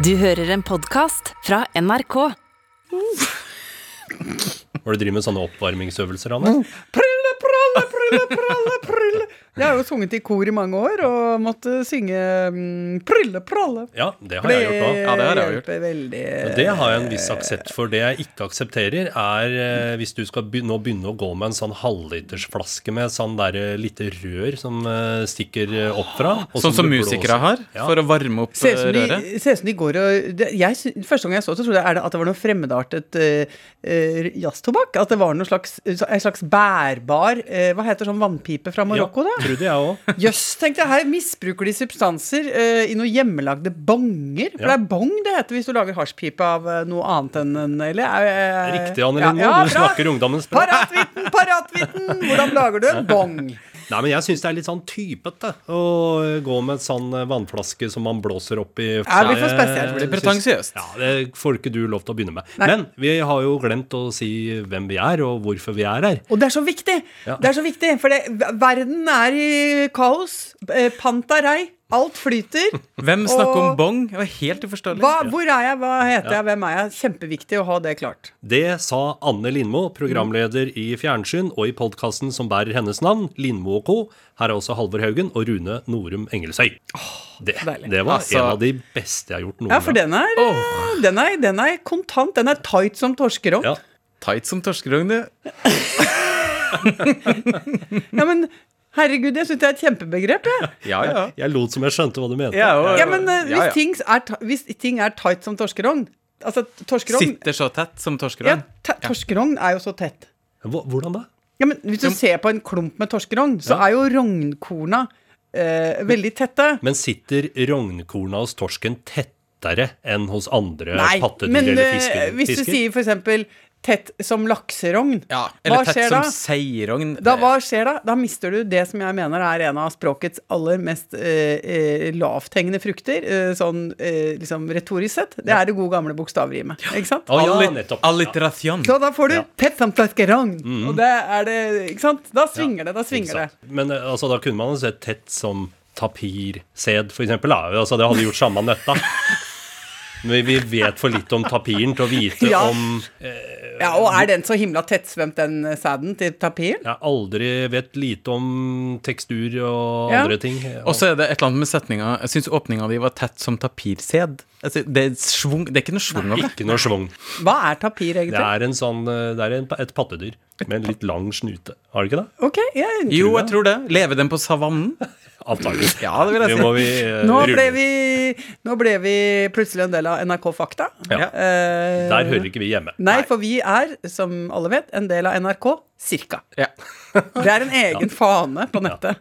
Du hører en podkast fra NRK. Hvor du driver med sånne oppvarmingsøvelser, Anne? Prille, pralle, prille. Jeg har jo sunget i kor i mange år og måtte synge mm, prille, pralle. Ja, det har jeg gjort òg. Ja, det har jeg gjort. veldig. Det har jeg en viss aksept for. Det jeg ikke aksepterer, er eh, hvis du skal begynne, nå begynne å gå med en sånn halvlitersflaske med sånn der eh, lite rør som eh, stikker opp fra. Sånn som musikere har, Ja. for å varme opp Ser eh, røret. ser ut som de går og det, jeg, Første gang jeg så det, så trodde jeg er det at det var noe fremmedartet uh, jazztobakk. At det var noe slags, en slags bærbar uh, Hva heter sånn vannpipe fra Marokko, ja, da? Trodde jeg. Jøss, tenkte jeg. Her misbruker de substanser uh, i noen hjemmelagde bonger. For Ja. det er bong det heter hvis du lager hasjpipe av eh, noe annet enn en Eller er- er- Riktig, Anne Lindmo. ja, du snakker ungdommens språk. Paratvitten, paratvitten! Hvordan lager du en bong? Nei, men jeg syns det er litt sånn typete å gå med en sånn eh, vannflaske som man blåser opp i Ja, det blir for spesielt. Det blir pretensiøst. Ja, det får ikke du lov til å begynne med. Nei. Men vi har jo glemt å si hvem vi er, og hvorfor vi er her. Og det er så viktig! Ja. Det er så viktig, For det, verden er i kaos. Pantarei. Panta rei. Alt flyter. Hvem snakker om bong? Det var helt uforståelig. Hva, hvor er jeg? Hva heter jeg? Hvem er jeg? Kjempeviktig å ha det klart. Det sa Anne Lindmo, programleder i fjernsyn og i podkasten som bærer hennes navn, Lindmo og co. Her er også Halvor Haugen og Rune Norum Engelsøy. Det, det var Altså- en av de beste jeg har gjort noen Ja, for den er, oh. den er, den er kontant. Den er tight som torskerogn. Ja. Tight som torskerogn, du. Ja, men herregud, jeg syns det er et kjempebegrep, jeg. Ja, ja. Jeg lot som jeg skjønte hva du mente. Ja, og- Ja, men uh, hvis, ja, ja. Ting er, hvis ting er tight som torskerogn Altså, torskerogn Sitter så tett som torskerogn. Ja, Torskerogn er jo så tett. Hvordan da? Ja, men Hvis du ser på en klump med torskerogn, så er jo rognkorna eh, veldig tette. Men sitter rognkorna hos torsken tettere enn hos andre Nei, pattedyr men eller Nei, men hvis du fisker? sier for eksempel tett som lakserogn, Ja, hva eller tett som seirogn. Da, hva skjer da? Da mister du det som jeg mener er en av språkets aller mest eh, eh, lavthengende frukter, eh, sånn eh, liksom retorisk sett. Det er det gode gamle bokstavrimet. Ikke sant? Å ja, Alliterasjon. Så da får du Ja. tett som lakserogn, Mm. Og det er det Ikke sant? Da svinger det. Da svinger det. Men eh, altså, da kunne man jo sett tett som tapirsed, for eksempel. Da. Altså, det hadde gjort samme nøtta. Men vi vet for litt om tapiren til å vite Ja. om Ja, Og er den så himla tettsvømt, den eh, sæden til tapiren? Jeg aldri vet lite om tekstur og Ja. andre ting. Og så er det et eller annet med setninga Jeg syns åpninga di var tett som tapirsed. Altså, det, er svung, det er ikke noe svung over det. Ikke noe schwung. Hva er tapir, Det egentlig? er, en sånn, eh, det er en, et pattedyr med en litt lang snute. Har det ikke det? Ok, jeg tror Jo, jeg tror det. Lever den på savannen? Antagelig. Ja, det vil jeg si. vi uh, Nå ble, vi, nå ble vi plutselig en del av NRK Fakta. Ja. Uh, Der hører ikke vi hjemme. Nei, for vi er, som alle vet, en del av NRK Cirka. Ja. Det er en egen fane på nettet.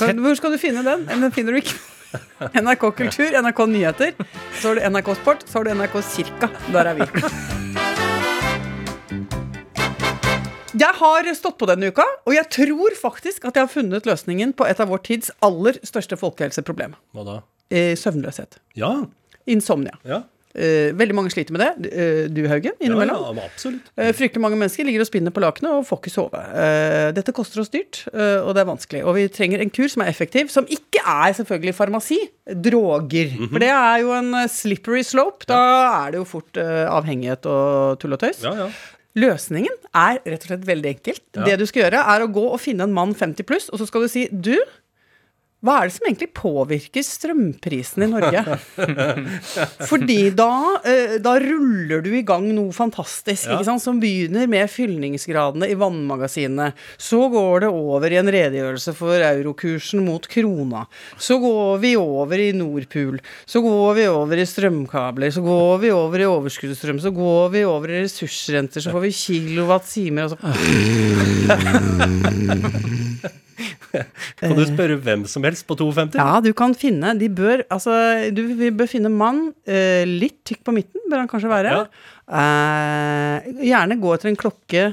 Kan, hvor skal du finne den? Den finner du ikke. NRK Kultur, NRK Nyheter, så har du NRK Sport, så har du NRK Cirka. Der er vi. Jeg har stått på denne uka, og jeg tror faktisk at jeg har funnet løsningen på et av vår tids aller største folkehelseproblem. Hva da? Eh, søvnløshet. Ja. Insomnia. Ja. Eh, veldig mange sliter med det. Eh, du, Haugen, innimellom. ja, ja, absolutt. Fryktelig mange mennesker ligger og spinner på lakenet og får ikke sove. Dette koster oss dyrt, og det er vanskelig. Og vi trenger en kur som er effektiv, som ikke er selvfølgelig farmasi. Droger. Mhm. For det er jo en slippery slope. Da er det jo fort avhengighet og tull og tøys. Ja, ja. Løsningen er rett og slett veldig enkelt. Ja. Det du skal gjøre, er å gå og finne en mann 50 pluss, og så skal du si Du, hva er det som egentlig påvirker strømprisen i Norge? Fordi da, eh, da ruller du i gang noe fantastisk, Ja. sant? som begynner med fyllingsgradene i vannmagasinene. Så går det over i en redegjørelse for eurokursen mot krona. Så går vi over i Nordpool. Så går vi over i strømkabler. Så går vi over i overskuddsstrøm. Så går vi over i ressursrenter. Så får vi kilowatt-timer. og så- Kan du spørre hvem som helst på 52? Ja, du kan finne De bør Altså, du, vi bør finne mann eh, litt tykk på midten, bør han kanskje være. Eh, gjerne gå etter en klokke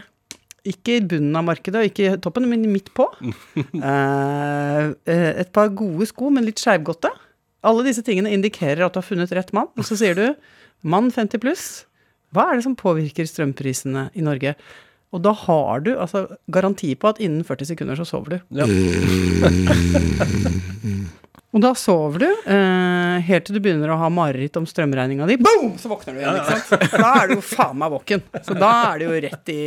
ikke i bunnen av markedet, og ikke i toppen, men midt på. Eh, eh, et par gode sko, men litt skeivgodte. Alle disse tingene indikerer at du har funnet rett mann. Og så sier du mann 50 pluss. Hva er det som påvirker strømprisene i Norge? Og da har du altså garanti på at innen 40 sekunder så sover du. Ja. Og da sover du eh, helt til du begynner å ha mareritt om strømregninga di. Boom! Så våkner du igjen, ikke sant. Da er du jo faen meg våken. Så da er du jo rett i,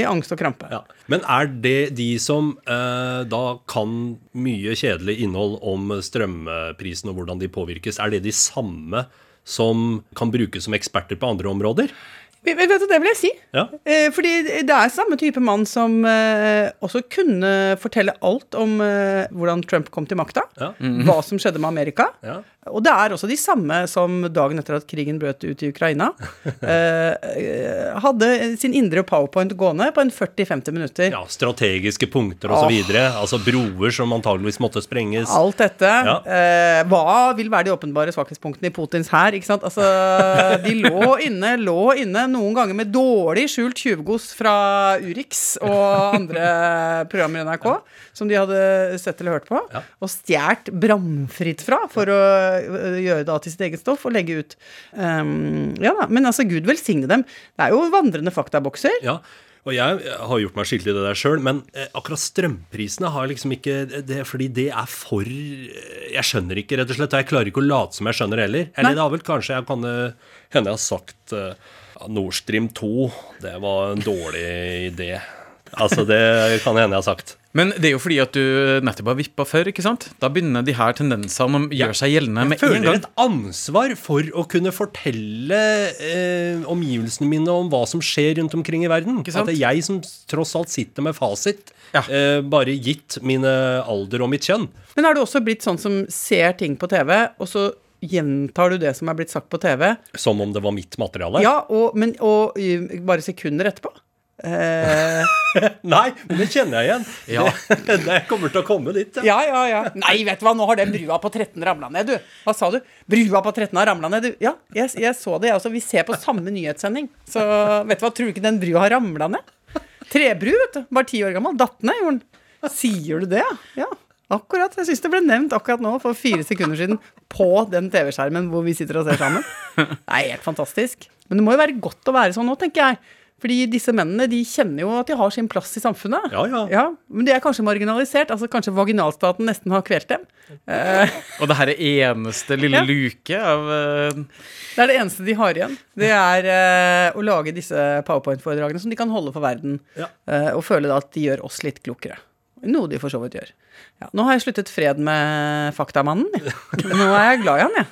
i angst og krampe. Ja. Men er det de som eh, da kan mye kjedelig innhold om strømprisen og hvordan de påvirkes, er det de samme som kan brukes som eksperter på andre områder? Vet du, det vil jeg si. Ja. Eh, fordi det er samme type mann som eh, også kunne fortelle alt om eh, hvordan Trump kom til makta. Ja. Hva som skjedde med Amerika. Ja. Og det er også de samme som dagen etter at krigen brøt ut i Ukraina, eh, eh, hadde sin indre powerpoint gående på en 40-50 minutter. ja, strategiske punkter osv. videre Altså broer som antageligvis måtte sprenges. Alt dette. Ja. Eh, hva vil være de åpenbare svakhetspunktene i Putins hær? ikke sant? Altså, de lå inne, lå inne, noen ganger med dårlig skjult tjuvgods fra Urix og andre programmer i NRK, som de hadde sett eller hørt på, Ja. og stjålet bramfritt fra for å øh, gjøre det til sitt eget stoff og legge ut. Um, ja da, Men altså, gud velsigne dem. Det er jo vandrende faktabokser. Ja, og jeg har gjort meg skyldig i det der sjøl, men eh, akkurat strømprisene har liksom ikke det, Fordi det er for Jeg skjønner ikke, rett og slett. Jeg klarer ikke å late som jeg skjønner heller. Eller Nei. det har vel kanskje jeg kan eh, hende jeg har sagt eh, ja, Nord Stream 2, det var en dårlig idé. Altså, det kan hende jeg har sagt. Men det er jo fordi at du nettopp har vippa før, ikke sant? Da begynner de her tendensene å gjøre seg gjeldende med en føler gang. et ansvar for å kunne fortelle eh, omgivelsene mine om hva som skjer rundt omkring i verden. Ikke sant? At det er jeg som tross alt sitter med fasit, Ja. eh, bare gitt mine alder og mitt kjønn. Men har du også blitt sånn som ser ting på TV, og så gjentar du det som er blitt sagt på TV? Som om det var mitt materiale. Ja, og, men, og bare sekunder etterpå. Eh, Nei, men det kjenner jeg igjen. Ja. Det, det kommer til å komme dit. Ja. ja, ja, ja. Nei, vet du hva, nå har den brua på 13 ramla ned, du. Hva sa du? Brua på 13 har ramla ned, du. Ja, jeg, jeg så det, jeg også. Vi ser på samme nyhetssending. Så vet du hva, tror du ikke den brua har ramla ned? Trebru, vet du. Bare ti år gammel. Datt ned, gjorde den. Sier du det, ja? Akkurat. Jeg syns det ble nevnt akkurat nå, for fire sekunder siden, på den TV-skjermen hvor vi sitter og ser sammen. Det er helt fantastisk. Men det må jo være godt å være sånn nå, tenker jeg. Fordi disse mennene de kjenner jo at de har sin plass i samfunnet. Ja, ja. Men de er kanskje marginalisert. altså Kanskje vaginalstaten nesten har kvelt dem. Eh, Og det her er eneste lille Ja. luke av uh... det er det eneste de har igjen. Det er uh, å lage disse powerpoint-foredragene som de kan holde for verden. Ja. Uh, og føle da at de gjør oss litt klokere. Noe de for så vidt gjør. Ja, nå har jeg sluttet fred med Faktamannen. jeg. Nå er jeg glad i han, jeg.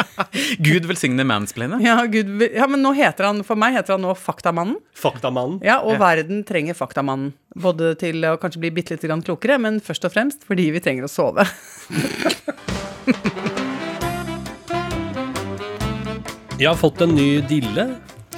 Gud velsigne mansplainet. Ja, ja, men nå heter han, for meg heter han nå Faktamannen. Faktamannen. Ja, og verden trenger Faktamannen. Både til å kanskje bli bitte litt grann klokere, men først og fremst fordi vi trenger å sove. Jeg har fått en ny dille.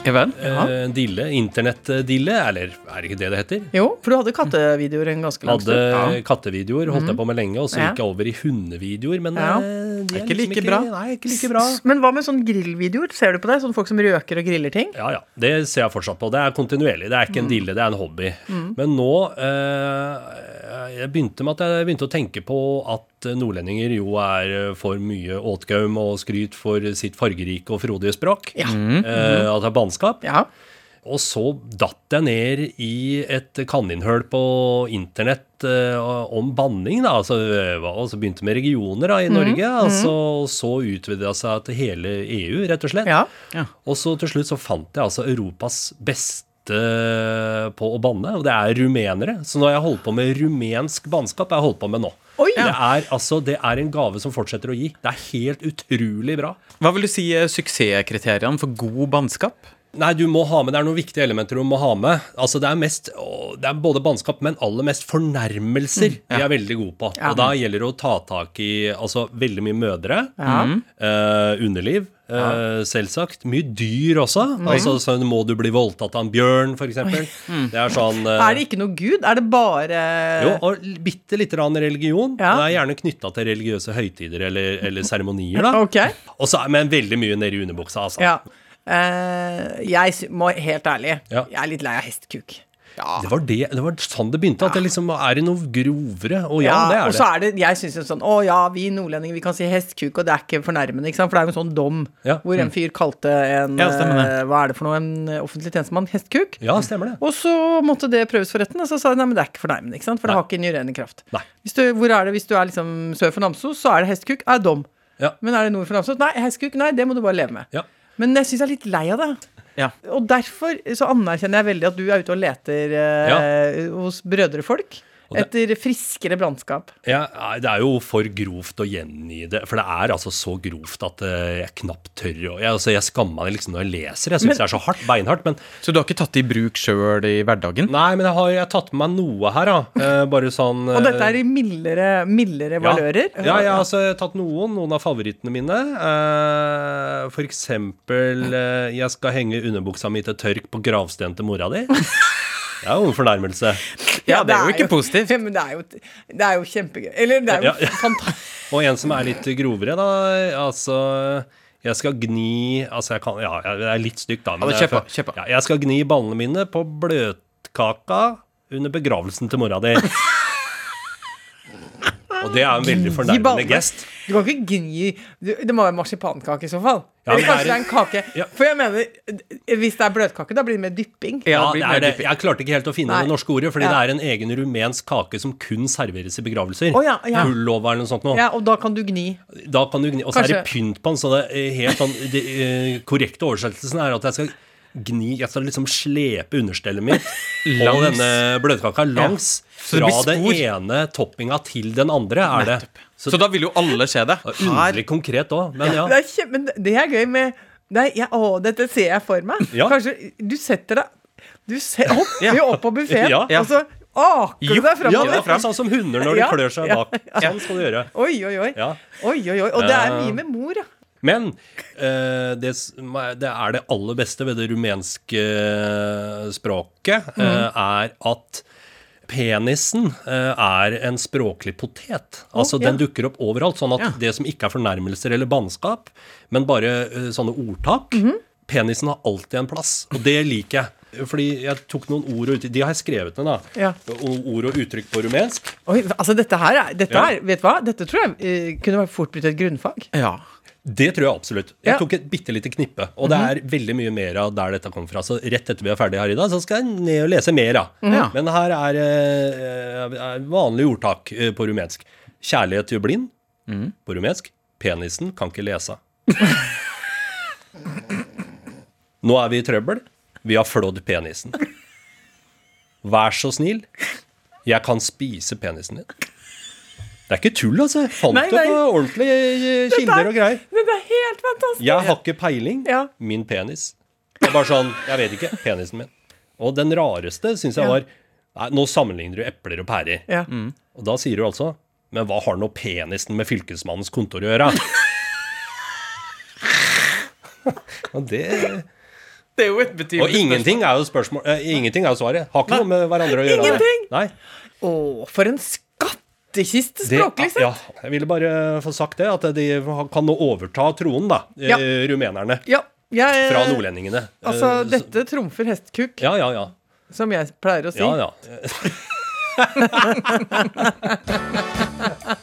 Eh, dille, Internettdille, eller er det ikke det det heter? Jo, for du hadde kattevideoer en ganske lang Hadde ja. kattevideoer, holdt jeg på med lenge, og så Ja. gikk jeg over i hundevideoer. Men Ja. eh, de Er ikke like liksom bra. Nei, ikke like bra. Men hva med sånne grillvideoer? Ser du på det? Sånne folk som røker og griller ting? Ja, ja. Det ser jeg fortsatt på. Det er kontinuerlig. Det er ikke en dille, det er en hobby. Men nå eh, Jeg begynte med at jeg begynte å tenke på at nordlendinger jo er for mye åtgaum og skryt for sitt fargerike og frodige språk. Ja. Eh, at det er bannskap. Ja. Og så datt jeg ned i et kaninhull på internett eh, om banning. da, altså, eh, Og så begynte med regioner da, i Norge. altså, og så utvidet det seg til hele EU, rett og slett. ja. Og så til slutt så fant jeg altså Europas beste på å banne, og det er rumenere. Så nå har jeg holdt på med rumensk bannskap. Jeg har holdt på med nå. Oi! Det er altså, det er en gave som fortsetter å gi. Det er helt utrolig bra. Hva vil du si er suksesskriteriene for god bannskap? Nei, du må ha med, det er noen viktige elementer du må ha med. Altså, det er mest, å, det er både bannskap, men aller mest fornærmelser vi er veldig gode på. Ja. Og da gjelder det å ta tak i altså, veldig mye mødre, Ja. eh, underliv, eh, selvsagt. Mye dyr også. Altså, så må du bli voldtatt av en bjørn, f.eks. Det er sånn uh, Er det ikke noe gud? Er det bare jo, og bitte lite grann religion. Ja. Det er gjerne knytta til religiøse høytider eller, eller seremonier. da. Okay. Også, Men veldig mye nedi underbuksa, altså. Ja. Eh, jeg må helt ærlig Ja. Jeg er litt lei av hestekuk. Det var, det, det var sånn det begynte. At det liksom er det noe grovere. Og ja, det er og så er det, jeg synes jo sånn Å ja, vi nordlendinger, vi kan si hestkuk, og det er ikke fornærmende, ikke sant? For det er jo en sånn dom Ja. hvor en fyr kalte en Ja, eh, Hva er det for noe? En offentlig tjenestemann hestkuk. Ja, stemmer det. Og så måtte det prøves for retten, og så sa de nei, men det er ikke fornærmende, ikke sant? For det har ikke en jurerende kraft. Nei. Hvis du, hvor er det hvis du er liksom sør for Namsos, så er det hestkuk, er dom. Ja. Men er det nord for Namsos? Nei, hestkuk, nei, det må du bare leve med. Men jeg syns jeg er litt lei av det. Ja. Og derfor så anerkjenner jeg veldig at du er ute og leter eh, hos brødrefolk etter friskere brannskap. Ja, det er jo for grovt å gjengi det. For det er altså så grovt at eh, jeg knapt tør å jeg, altså, jeg skammer meg liksom når jeg leser. Jeg syns det er så hardt, beinhardt. Men Så du har ikke tatt det i bruk sjøl i hverdagen? nei, men jeg har jeg har tatt med meg noe her, da. Eh, bare sånn Og dette er i mildere, mildere valører. Ja, jeg har altså tatt noen, noen av favorittene mine. Eh, for eksempel eh, Jeg skal henge underbuksa mi til tørk på gravstenen til mora di. Det er jo en fornærmelse. Ja, det er jo ikke positivt. Ja, men det er jo, det er jo kjempegøy. Eller det er jo Ja, ja. fantastisk. Og en som er litt grovere, da. Altså jeg skal gni Altså, jeg kan Ja, det er litt stygt, da. Ja, det jeg, kjøper. Ja, jeg skal gni ballene mine på bløtkaka under begravelsen til mora di. Og det er en veldig fornærmende gest. Du kan ikke gni du, Det må være marsipankake i så fall. Ja, Eller kanskje det er en kake. Ja. For jeg mener, hvis det er bløtkake, da blir det mer dypping. Ja, det er det. Jeg klarte ikke helt å finne Nei. det norske ordet, fordi Ja. det er en egen rumensk kake som kun serveres i begravelser. Oh, ja, ja. Pullova eller noe sånt noe. Ja, og da kan du gni. Da kan du gni, Og så er det pynt på den, så det er helt sånn Det eh, korrekte oversettelsen er at jeg skal gni altså liksom slepe understellet mitt og denne bløtkaka langs Så fra den ene toppinga til den andre, er det. Så, Så da vil jo alle se det. det er underlig konkret òg, men ja. Det er men det er gøy med det er, ja, Å, dette ser jeg for meg. Ja. Kanskje du setter deg Du ser, hopper Ja. jo opp på buffeen, Ja. og så aker du deg deg Ja, framover. det er sånn som hunder når de Ja, klør seg ja, bak. Sånn skal du gjøre. Oi, oi, oi. Ja. oi, oi, oi. Og det er Eh, mye med mor, ja. Men eh, det, det er det aller beste ved det rumenske språket, språket, eh, er at penisen eh, er en språklig potet. Altså ja. Den dukker opp overalt. Sånn at Ja. det som ikke er fornærmelser eller bannskap, men bare eh, sånne ordtak Penisen har alltid en plass, og det liker jeg. Fordi jeg tok noen ord og uttrykk De har jeg skrevet ned, da. Ja. Ord og uttrykk på rumensk. Oi, altså dette her er, dette Ja. er Vet du hva? Dette tror jeg uh, kunne fort blitt et grunnfag. Ja. Det tror jeg absolutt. Jeg Ja. tok et bitte lite knippe. Og det er veldig mye mer av der dette kom fra. Så rett etter vi er ferdige her i dag, så skal jeg ned og lese mer av. Ja. Men her er, eh, er vanlig ordtak eh, på rumensk. Kjærlighet gjør blind. På rumensk. Penisen kan ikke lese. Nå er vi i trøbbel. Vi har flådd penisen. Vær så snill. Jeg kan spise penisen din. Det er ikke tull, altså. Jeg fant Nei, det nei. på ordentlige eh, kilder er- og greier. Det er helt fantastisk. Jeg har ikke peiling. Ja. Min penis. Det er bare sånn Jeg vet ikke. Penisen min. Og den rareste syns jeg Ja. var Nei, nå sammenligner du epler og pærer. Ja. Og da sier du altså Men hva har nå penisen med fylkesmannens kontor å gjøre? og det Det er jo et betydelig Og ingenting er jo spørsmål uh, Ingenting er jo svaret. Har ikke noe med hverandre å gjøre. Ingenting? Nei. Å, for en skattkiste Det, språklig sett. ja, jeg ville bare få sagt det, at de kan nå overta tronen, da, eh, Ja. rumenerne. Ja. Jeg, Fra nordlendingene. Altså, Eh, dette trumfer hestkuk, Ja, ja, ja. som jeg pleier å si. Ja, ja.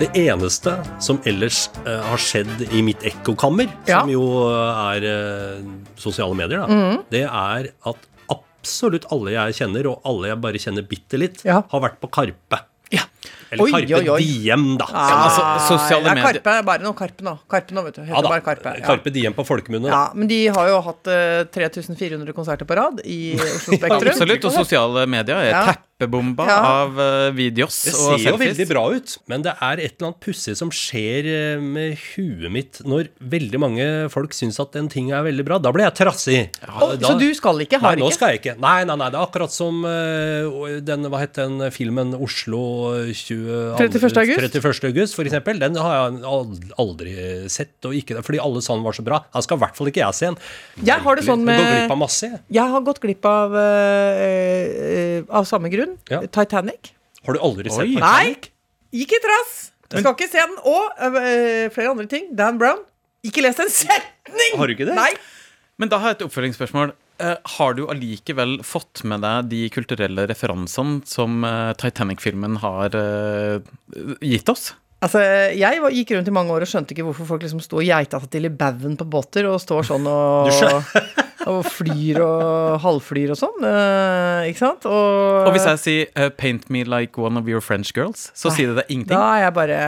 Det eneste som ellers uh, har skjedd i mitt ekkokammer, Ja. som jo er uh, sosiale medier, da, mm. det er at absolutt alle jeg kjenner, og alle jeg bare kjenner bitte litt, Ja. har vært på Karpe. Ja. Eller Oi, Karpe oi, oi. Diem, da. Ah, altså, sosiale ja, medier- Karpe er bare noe Karpe nå. Karpe nå, vet du. Heter Ja bare Karpe. Ja. Karpe Diem på folkemunne. Ja, men de har jo hatt uh, 3400 konserter på rad i Oslo Spektrum. Absolutt. Og sosiale medier er Ja. Teppebomba Ja. av uh, videos Det og ser jo veldig bra ut, men det er et eller annet pussig som skjer eh, med huet mitt når veldig mange folk syns at en ting er veldig bra. Da blir jeg trassig. Da- så du skal ikke? Har Nei, nå skal jeg ikke. Nei, nei, nei, det er akkurat som eh, den, hva het den filmen Oslo 20, 31. august? 31. august, for eksempel. Den har jeg aldri sett, og ikke, fordi alle sa den var så bra. Da skal i hvert fall ikke jeg se den. Jeg har det sånn med- glipp av masse, jeg. Har gått glipp av eh, eh, Av samme grunn. Ja. Titanic. Har du aldri sett Oi. Titanic? Nei! Gikk i trass! Skal ikke se den. Og øh, flere andre ting. Dan Brown. ikke lest en setning! Har du ikke det? Nei. Men da har jeg et oppfølgingsspørsmål. Eh, har du allikevel fått med deg de kulturelle referansene som Titanic-filmen har gitt oss? Altså, Jeg var, gikk rundt i mange år og skjønte ikke hvorfor folk liksom sto og geita seg til i baugen på båter og står sånn og, og flyr og halvflyr og sånn. Uh, ikke sant? Og, Og hvis jeg sier uh, 'paint me like one of your French girls', så sier det deg ingenting? Da er jeg bare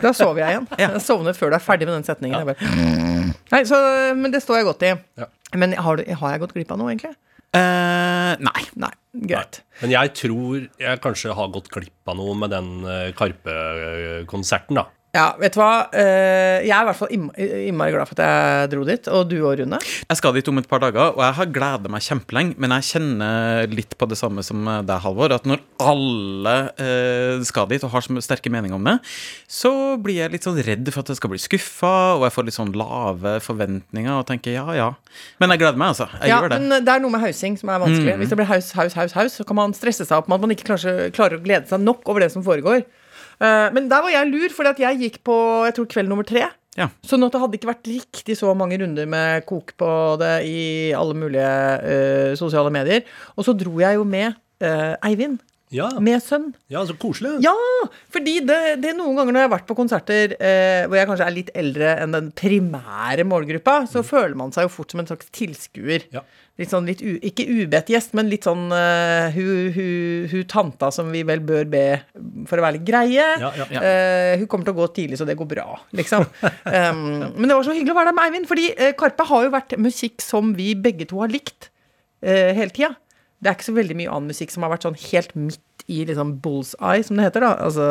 Da sover jeg igjen. Jeg sovner før du er ferdig med den setningen. Jeg bare, Nei, så, men det står jeg godt i. Ja. Men har, du, har jeg gått glipp av noe, egentlig? Uh, nei. Nei. Greit. Men jeg tror jeg kanskje har gått glipp av noe med den Karpe-konserten, da. Ja, vet du hva? Eh, Jeg er i hvert fall innmari glad for at jeg dro dit. Og du òg, Rune. Jeg skal dit om et par dager, og jeg har gleda meg kjempelenge. Men jeg kjenner litt på det samme som deg, Halvor. At når alle eh, skal dit og har så sterke meninger om det, så blir jeg litt sånn redd for at jeg skal bli skuffa, og jeg får litt sånn lave forventninger og tenker ja, ja. Men jeg gleder meg, altså. Jeg Ja, gjør det. men det er noe med hausing som er vanskelig. Hvis det blir haus, haus, haus, haus, så kan man stresse seg opp med at man ikke klarer, klarer å glede seg nok over det som foregår. Eh, men der var jeg lur, fordi at jeg gikk på jeg tror kveld nummer tre. Ja. Sånn at det hadde ikke vært riktig så mange runder med kok på det i alle mulige uh, sosiale medier. Og så dro jeg jo med uh, Eivind, Ja, med sønn. ja så koselig. Ja, fordi det, det er noen ganger når jeg har vært på konserter eh, hvor jeg kanskje er litt eldre enn den primære målgruppa, så føler man seg jo fort som en slags tilskuer. Ja. Litt sånn litt u, Ikke ubedt gjest, men litt sånn uh, hun, hu, hu, tanta som vi vel bør be for å være litt greie. Ja. Eh, hun kommer til å gå tidlig, så det går bra, liksom. um, men det var så hyggelig å være der med Eivind, fordi uh, Karpe har jo vært musikk som vi begge to har likt eh, hele tida. Det er ikke så veldig mye annen musikk som har vært sånn helt midt i liksom bullseye, som det heter. da Altså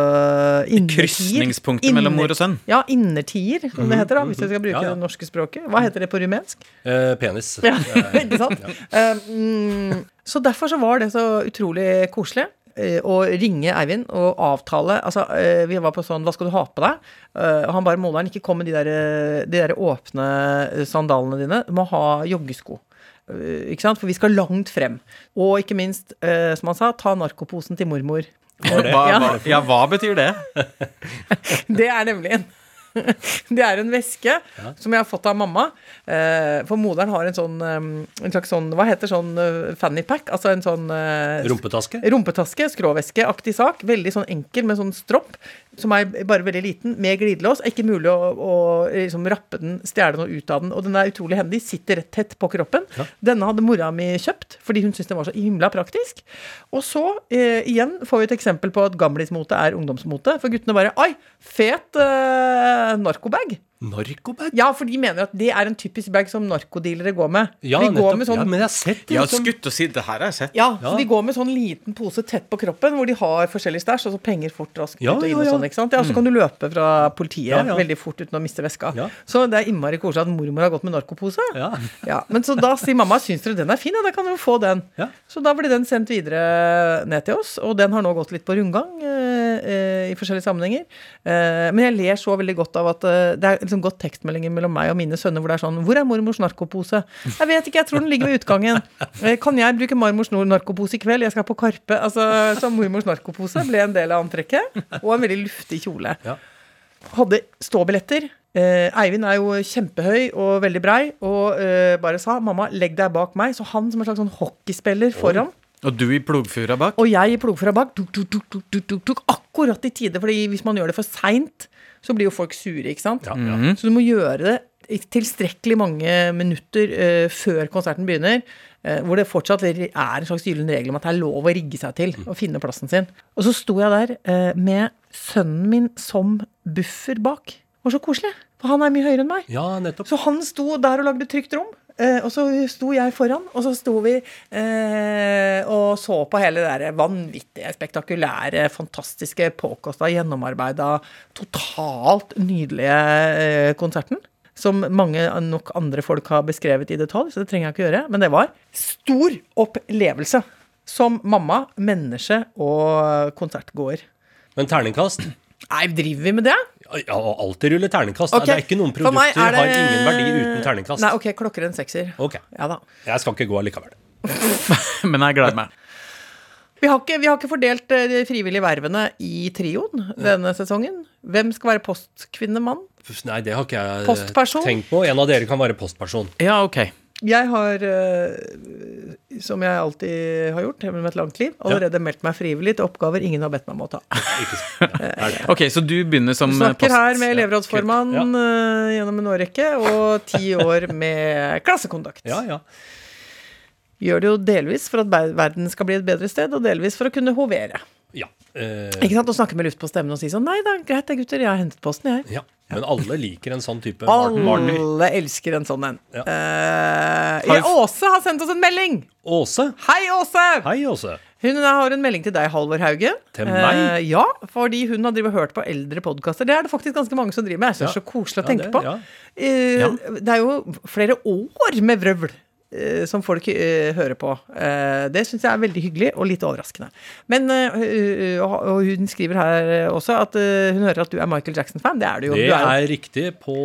innertier. Krysningspunktet mellom mor og sønn. Ja, innertier, som det heter, da hvis jeg skal bruke Ja, ja. det norske språket. Hva heter det på rumensk? Eh, penis. Ja, ikke sant? Eh, mm, så derfor så var det så utrolig koselig eh, å ringe Eivind og avtale Altså, eh, vi var på sånn Hva skal du ha på deg? Eh, og han bare Moderen, ikke kom med de der, eh, de der åpne eh, sandalene dine. Du må ha joggesko. Eh, ikke sant? For vi skal langt frem. Og ikke minst, eh, som han sa, ta narkoposen til mormor. Hva, Ja. hva, ja, hva betyr det? Det er nemlig en Det er en veske som jeg har fått av mamma. Eh, for moderen har en sånn En slags sånn Hva heter sånn fanny pack? Altså en sånn Rumpetaske. Rumpetaske, skråvæskeaktig sak. Veldig sånn enkel med sånn stropp, som er bare veldig liten, med glidelås. Er ikke mulig å, å liksom rappe den, stjele noe ut av den. Og den er utrolig hendig. Sitter rett tett på kroppen. Denne hadde mora mi kjøpt, fordi hun syntes den var så himla praktisk. Og så, eh, igjen, får vi et eksempel på at gamlismote er ungdomsmote. For guttene bare Oi, fet eh, narkobag. Narkobag? Ja, for de mener at det er en typisk bag som narkodealere går med. Ja, de går nettopp. med sånn ja, men jeg har sett det. Jeg har skutt og si det her har jeg sett. Ja, Ja. så de går med sånn liten pose tett på kroppen hvor de har forskjellig stæsj, altså penger fort raskt Ja, ut og inn ja, og ja. sånn, ikke sant? Ja, så kan du løpe fra politiet Ja, ja. veldig fort uten å miste veska. Ja. Så det er innmari koselig at mormor har gått med narkopose. Ja. Ja, men så da sier mamma syns dere den er fin, ja, da kan dere få den. Ja. Så da ble den sendt videre ned til oss, og den har nå gått litt på rundgang eh, i forskjellige sammenhenger. Eh, men jeg ler så veldig godt av at eh, det er liksom godt tekstmeldinger mellom meg og mine sønner hvor det er sånn Hvor er mormors narkopose? Jeg vet ikke, jeg tror den ligger ved utgangen. Eh, kan jeg bruke mormors narkopose i kveld? Jeg skal på Karpe. Altså, så mormors narkopose ble en del av antrekket, og en veldig luftig kjole. Ja. Hadde ståbilletter. Eh, Eivind er jo kjempehøy og veldig brei, og eh, bare sa 'mamma, legg deg bak meg'. Så han som en slags sånn hockeyspiller foran, Og du i plogfura bak? og jeg i plogfura bak, tuk, tuk, tuk, tuk, tuk, tuk, tuk, akkurat i tide. fordi hvis man gjør det for seint, så blir jo folk sure, ikke sant? Ja, ja. Så du må gjøre det tilstrekkelig mange minutter uh, før konserten begynner. uh, hvor det fortsatt er en slags gyllen regel om at det er lov å rigge seg til og finne plassen sin. Og så sto jeg der uh, med sønnen min som buffer bak. Det var så koselig, for han er mye høyere enn meg. ja, nettopp. Så han sto der og lagde trygt rom. Eh, og så sto jeg foran, og så sto vi eh, og så på hele det der vanvittige, spektakulære, fantastiske, påkosta, gjennomarbeida, totalt nydelige eh, konserten. Som mange nok andre folk har beskrevet i detalj, så det trenger jeg ikke gjøre. Men det var stor opplevelse. Som mamma, menneske og konsertgåer. Men terningkast? Nei, driver vi med det? Ja, og alltid rulle terningkast. Okay. Det er ikke noen produkter er det- har ingen verdi uten terningkast. Nei, ok, klokker en sekser. Ok, Ja da. Jeg skal ikke gå allikevel. Men jeg gleder meg. Vi har ikke, vi har ikke fordelt eh, de frivillige vervene i trioen denne sesongen. Hvem skal være postkvinnemann? Nei, det har ikke jeg Postperson? tenkt på. En av dere kan være postperson. Ja, ok. Jeg har, eh, som jeg alltid har gjort gjennom et langt liv, allerede meldt meg frivillig til oppgaver ingen har bedt meg om å ta. Det? Ok, Så du begynner som post... Snakker her med elevrådsformann Ja. eh, gjennom en årrekke, og ti år med klassekontakt. Ja, ja. Gjør det jo delvis for at verden skal bli et bedre sted, og delvis for å kunne hovere. ja. Eh, Ikke sant? Å snakke med luft på stemmen og si sånn Nei da, greit det, gutter, jeg har hentet posten, jeg. ja. Men alle liker en sånn type Martin Marty. Alle elsker en sånn en. Ja. Uh, ja, Åse har sendt oss en melding! Åse. Hei, Åse! Hei, Åse. Hun har en melding til deg, Halvor Hauge. Til meg? Uh, ja, fordi hun har og hørt på eldre podkaster. Det er det faktisk ganske mange som driver med. Jeg synes det er så koselig å tenke det- på. Ja. Det er jo flere år med vrøvl. Eh, Som folk eh, hører på. Eh, det syns jeg er veldig hyggelig og litt overraskende. Men og hun skriver her også at hun hører at du er Michael Jackson-fan. Det er du jo. Det er riktig på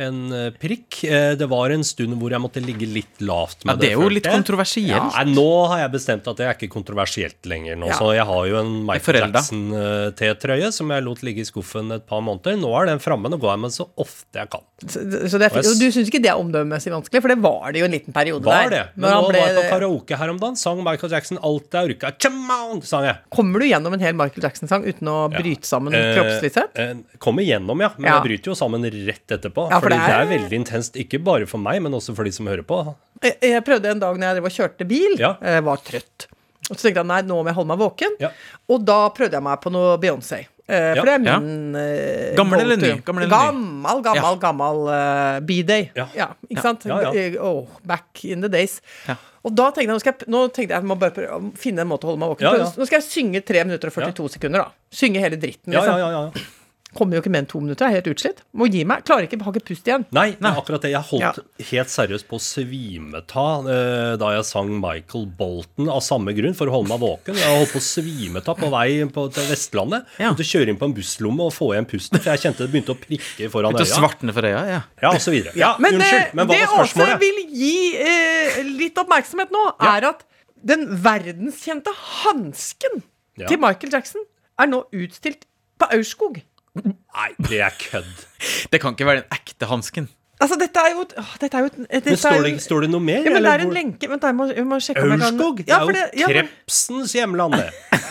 en prikk. Det var en stund hvor jeg måtte ligge litt lavt Ja, med det er jo litt kontroversielt. Ja, nå har jeg bestemt at det er ikke kontroversielt lenger. nå, Ja. Så jeg har jo en Michael. Jackson-T-trøye som jeg lot ligge i skuffen et par måneder. Nå er den framme. Nå går jeg med så ofte jeg kan. Så, så det er. Og du syns ikke det er omdømmemessig vanskelig, for det var det jo en liten periode Var der. det? Men han nå ble- var jeg på karaoke her om dagen. Sang Michael Jackson alt orka. Come on, sang jeg. Kommer du gjennom en hel Michael Jackson-sang uten å Ja. bryte sammen Eh, kroppslig sett? eh, Kommer gjennom, ja. Men Ja. jeg bryter jo sammen rett etterpå. Ja, for fordi det det er, er- veldig intenst. Ikke bare for meg, men også for de som hører på. Jeg, jeg prøvde en dag når jeg kjørte bil, Ja. Jeg var trøtt. Og så tenkte jeg nei, nå må jeg holde meg våken. Ja. Og da prøvde jeg meg på noe Beyoncé. Eh, for det er min eh, Gammel eller ny? Gammel? Gammel, gammel, gammel uh, B-day. Ja. ikke Ja. sant? Ja, ja. Oh, back in the days. Ja. Og da tenkte jeg, nå, jeg, nå tenkte jeg må bare prøve finne en måte å holde meg våken Ja, på. Nå skal jeg synge 3 minutter og 42 sekunder, da. Synge hele dritten, Ja, liksom. ja, ja, ja. Kommer jo ikke med en to minutter, jeg er helt utslitt. Må gi meg. Klarer ikke, har ikke pust igjen. Nei, det er akkurat det. Jeg holdt Ja. helt seriøst på å svimeta eh, da jeg sang Michael Bolton av samme grunn, for å holde meg våken. Jeg holdt på å svimeta på vei på, til Vestlandet. Ja. Måtte kjøre inn på en busslomme og få igjen pusten, for jeg kjente det begynte å prikke foran øya. Begynte å svartne for øya, ja. Ja, og så videre. Ja, Men, unnskyld, eh, men hva det var Åse vil gi eh, litt oppmerksomhet nå, Ja. er at den verdenskjente hansken Ja. til Michael Jackson er nå utstilt på Aurskog. Nei, det er kødd. Det kan ikke være den ekte hansken. Altså, dette er jo åh, dette er jo dette et Men er står jo- det, står det noe mer? ja, men det er en lenke Vent, da, jeg må, jeg må sjekke om jeg kan Aurskog? Det Ja, er jo det- ja, men- krepsens hjemland, det.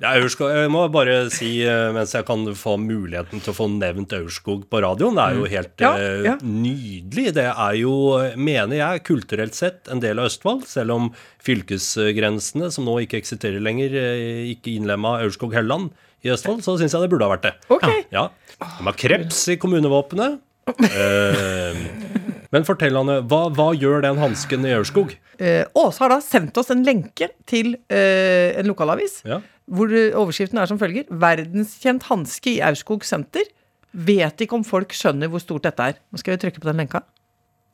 Ja, Aurskog, jeg må bare si, eh, mens jeg kan få muligheten til å få nevnt Aurskog på radioen, det er jo helt Mm. Ja, eh, ja. nydelig. Det er jo, mener jeg, kulturelt sett en del av Østfold, selv om fylkesgrensene, som nå ikke eksisterer lenger, eh, ikke innlemma Aurskog-Helland i Østfold, så syns jeg det burde ha vært det. Ok. Ja. De har kreps i kommunevåpenet. Eh, men fortell, Anne, hva, hva gjør den hansken i Aurskog? Eh, Åse har da sendt oss en lenke til eh, en lokalavis, Ja. hvor overskriften er som følger 'Verdenskjent hanske i Aurskog senter'. Vet ikke om folk skjønner hvor stort dette er. Nå skal vi trykke på den lenka.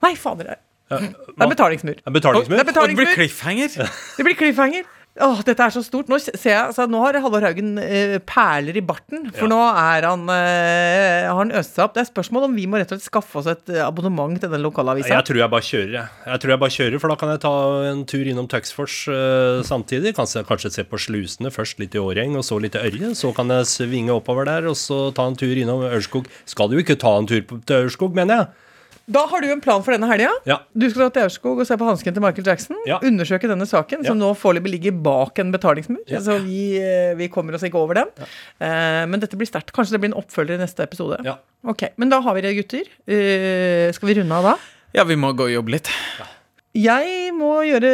Nei, fader. Det Ja, er betalingsmur. Er betalingsmur? Det er Og det blir cliffhanger. Det blir cliffhanger. Åh, dette er så stort. Nå ser jeg, altså, nå har Halvor Haugen eh, perler i barten. For Ja. nå er han, eh, har han øst seg opp. Det er spørsmål om vi må rett og slett skaffe oss et eh, abonnement til den lokalavisa. Jeg tror jeg bare kjører, jeg. Jeg tror jeg bare kjører, For da kan jeg ta en tur innom Tuxfors eh, samtidig. Kanskje, kanskje se på slusene først, litt i Åreng, og så litt i Ørje. Så kan jeg svinge oppover der, og så ta en tur innom Ørskog. Skal du ikke ta en tur til Ørskog, mener jeg? Da har du en plan for denne helga. Ja. Du skal dra til Aurskog og se på hansken til Michael Jackson. Ja. Undersøke denne saken, som nå foreløpig ligger bak en betalingsmur. Ja. Så vi, eh, vi kommer oss ikke over den. Uh, men dette blir sterkt. Kanskje det blir en oppfølger i neste episode. Ja. Ok, Men da har vi det, gutter. Uh, skal vi runde av da? Ja, vi må gå og jobbe litt. Jeg må gjøre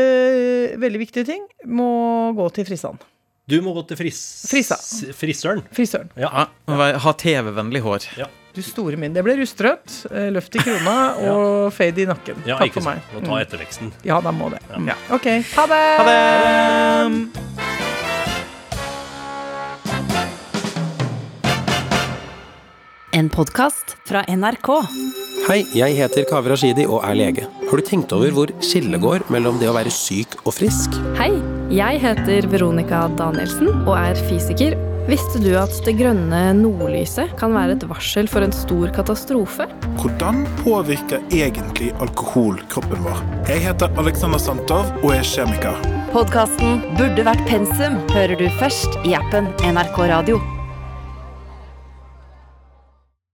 veldig viktige ting. Må gå til frisene. Du må gå til fris... Frisøren. Frisøren. Ja. Ja, ha TV-vennlig hår. ja. Du store min. Det ble rustrødt, eh, løft i krona og fade i nakken. ja Takk ikke for meg. Må ta etterveksten. Mm. Ja, da må det. Ja. Ok, ha det! Ha det! En podkast fra NRK. Hei, jeg heter Kaveh Rashidi og er lege. Har du tenkt over hvor skillet går mellom det å være syk og frisk? Hei, jeg heter Veronica Danielsen og er fysiker. Visste du at det grønne nordlyset kan være et varsel for en stor katastrofe? Hvordan påvirker egentlig alkohol kroppen vår? Jeg heter Alexander Santov og er kjemiker. Podkasten Burde vært pensum hører du først i appen NRK Radio.